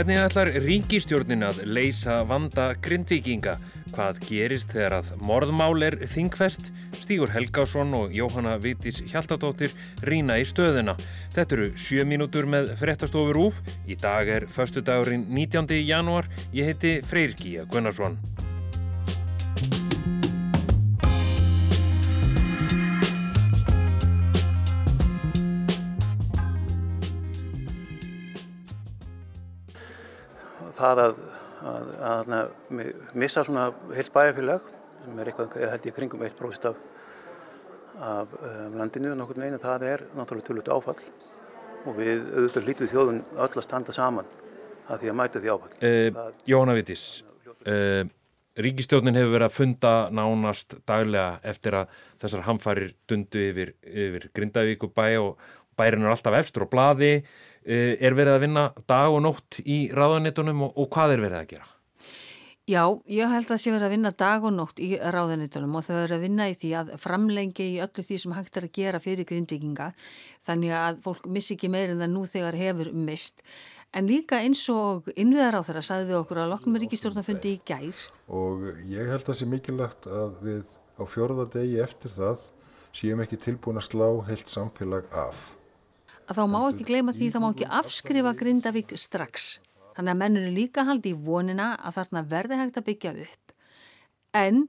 Hvernig ætlar ríkistjórnin að leysa vanda grindvikinga? Hvað gerist þegar að morðmál er þingfest? Stígur Helgásson og Jóhanna Vitis Hjaltadóttir rína í stöðuna. Þetta eru sjö mínútur með frettastofur úf. Í dag er förstu dagurinn 19. janúar. Ég heiti Freyrkíja Gunnarsson. Það að, að, að, að missa svona heilt bæjarfélag sem er eitthvað, ég held ég, kringum 1% af, af um, landinu nokkur veginn, það er náttúrulega tölvöld áfall og við auðvitað lítið þjóðun öll að standa saman að því að mæta því áfall. Uh, Jóhanna Vittis, uh, Ríkistjónin hefur verið að funda nánast daglega eftir að þessar hamfarir dundu yfir, yfir Grindavík og bæ og bærin er alltaf efstur og bladi Eh, er verið að vinna dag og nótt í ráðanetunum og, og hvað er verið að gera? Já, ég held að það sé verið að vinna dag og nótt í ráðanetunum og þau verið að vinna í því að framlengi í öllu því sem hægt er að gera fyrir grindvikinga þannig að fólk missi ekki meir en það nú þegar hefur mist en líka eins og innviðar á þeirra saði við okkur að loknum er ríkistjórnafundi í gær. Og ég held að það sé mikilvægt að við á fjörða degi eftir það séum ekki tilbúin að slá heilt samfélag af að þá má ekki gleyma því þá má ekki afskrifa Grindavík strax. Þannig að mennur er líka haldi í vonina að þarna verði hægt að byggja upp. En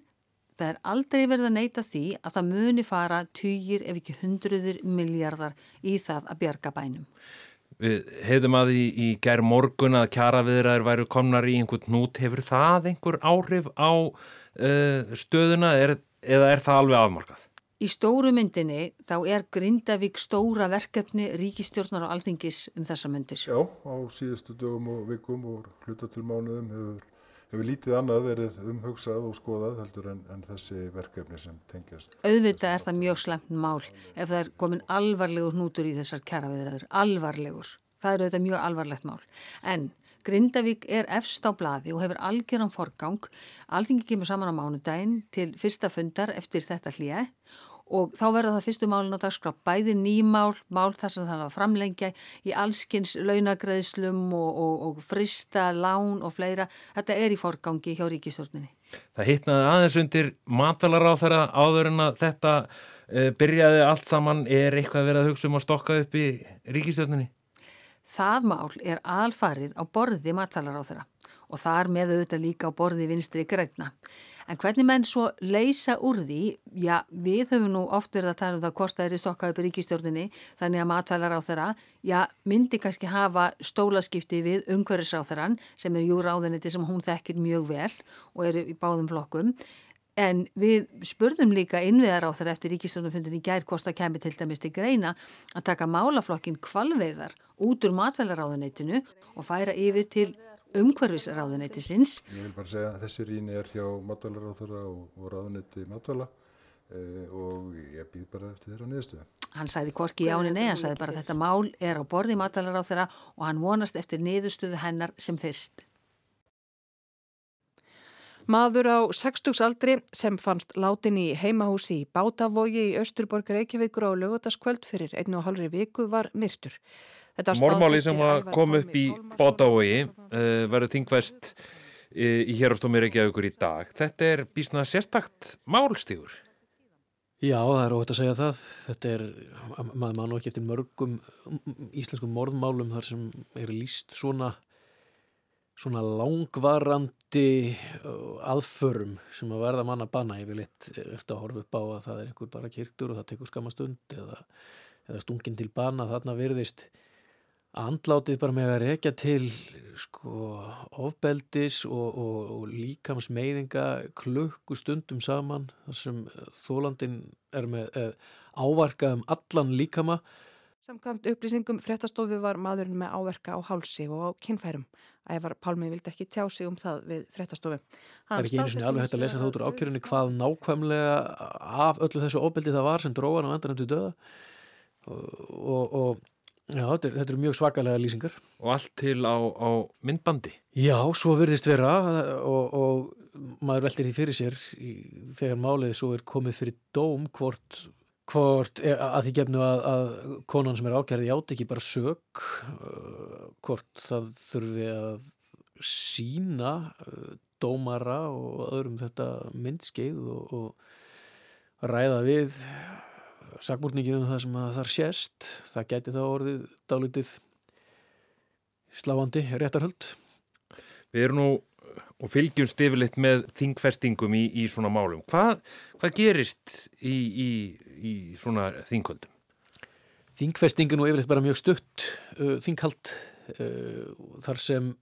það er aldrei verið að neyta því að það muni fara týjir ef ekki hundruður miljardar í það að bjarga bænum. Við hefðum að í, í gær morgun að kjara viðraður væru komnar í einhvern nút. Hefur það einhver áhrif á uh, stöðuna er, eða er það alveg afmarkað? Í stóru myndinni þá er Grindavík stóra verkefni ríkistjórnar og alþingis um þessa myndir. Já, á síðustu dögum og vikum og hluta til mánuðum hefur, hefur lítið annað verið umhugsað og skoðað heldur en, en þessi verkefni sem tengjast. Auðvitað er það mjög slemt mál ef það er komin alvarlegur hnútur í þessar kjaraviðræður. Alvarlegur. Það er auðvitað mjög alvarlegt mál. En Grindavík er efst á bladi og hefur algjöran forgang. Alþingi kemur saman á mánudaginn til fyrsta fundar eftir þetta hlýja og þá verður það fyrstu málun á dagskrá bæði nýmál, mál þar sem það var framlengja í allskins launagreðslum og, og, og frista, lán og fleira. Þetta er í forgangi hjá ríkistjórninni. Það hittnaði aðeins undir matvalar á þeirra áður en að þetta uh, byrjaði allt saman. Er eitthvað verið að hugsa um að stokka upp í ríkistjórninni? Það mál er alfarið á borði matvalar á þeirra og þar með auðvitað líka á borði vinstri greitna. En hvernig menn svo leysa úr því, já við höfum nú oft verið að tala um það hvort það er í stokka upp í ríkistjórninni þannig að matvælar á þeirra, já myndi kannski hafa stólaskipti við umhverfisráþarann sem er júráðiniti sem hún þekkir mjög vel og er í báðum flokkum. En við spurðum líka innviðar á þeirra eftir ríkistjórnumfundin í gær hvort það kemur til dæmis til greina að taka málaflokkin kvalveiðar út úr matvælaráðinitinu og færa yfir til umhverfisráðunættisins. Ég vil bara segja að þessi rýni er hjá matvælaráþara og, og ráðunætti matvæla eh, og ég býð bara eftir þeirra niðurstöðu. Hann sæði korki í áni nei, hann sæði bara að þetta mál er á borði matvælaráþara og hann vonast eftir niðurstöðu hennar sem fyrst. Maður á 60 aldri sem fannst látin í heimahúsi í Bátavogi í Östurborg Reykjavíkur á lögutaskvöld fyrir einu og halvri viku var myrtur. Mormáli sem kom upp í Bátavogi uh, verður þingvest uh, í hérastómi Reykjavíkur í dag. Þetta er bísnað sérstakt málstígur. Já, það er óhætt að segja það. Þetta er, maður mann og ekki eftir mörgum íslenskum morðmálum þar sem er líst svona svona langvarandi aðförum sem að verða manna banna yfirleitt eftir að horfa upp á að það er einhver bara kirktur og það tekur skamastund eða, eða stungin til banna þarna virðist andlátið bara með að rekja til sko ofbeldis og, og, og líkamsmeyðinga klukkustundum saman þar sem þólandin er með eh, ávarkað um allan líkama Samkvæmt upplýsingum fréttastofu var maðurinn með áverka á hálsi og á kinnfærum. Ævar Pálmið vildi ekki tjá sig um það við fréttastofu. Það er ekki einu sinni alveg hægt að lesa það út úr ákjörunni hvað nákvæmlega af öllu þessu ofbeldi það var sem dróðan á endanum til döða og, og, og Já, þetta eru er mjög svakalega lýsingar. Og allt til á, á myndbandi? Já, svo verðist vera og, og maður veldir því fyrir sér í, þegar málið svo er komið fyrir dóm hvort, hvort að því gefnu að, að konan sem er ákjærið játt ekki bara sög hvort það þurfi að sína uh, dómara og öðrum þetta myndskeið og, og ræða við sakmúrninginu um það sem að þar sést það gæti þá orðið dálitið sláandi réttarhöld Við erum nú og fylgjum stifilitt með þingfestingum í, í svona málum. Hvað, hvað gerist í, í, í svona þinghöldum? Þingfestingin og yfirleitt bara mjög stutt uh, þinghald uh, þar sem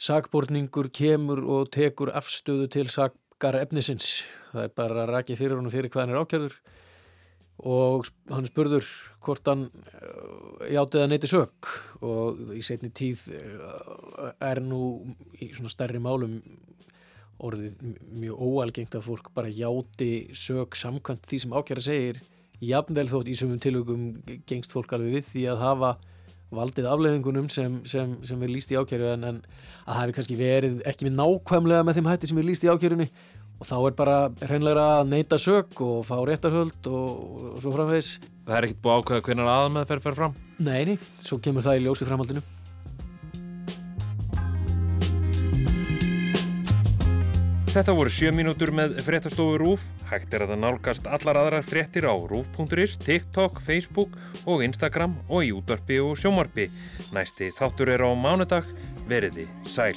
sakborningur kemur og tekur afstöðu til sakar efnisins. Það er bara að raki fyrir honum fyrir hvað hann er ákjörður og hann spurður hvort hann játið að neyti sök. Og í setni tíð er nú í svona stærri málum orðið mjög óalgengt að fólk bara játi sök samkvæmt því sem ákjæra segir. Jafnvel þótt í sumum tilögum gengst fólk alveg við því að hafa valdið afleðingunum sem, sem, sem er líst í ákjæru en, en að hefur kannski verið ekki við nákvæmlega með þeim hætti sem er líst í ákjærunni og þá er bara hreinlega að neyta sök og fá réttarhöld og, og svo framvegs Það er ekkert búið ákveða hvernig aðmeðferð fer fram? Neini, svo kemur það í ljósi framhaldinu Þetta voru sjö mínútur með fréttastofu RÚF. Hægt er að það nálgast allar aðrar fréttir á RÚF.is, TikTok, Facebook og Instagram og í útvarpi og sjómarpi. Næsti þáttur er á mánudag. Veriði sæl.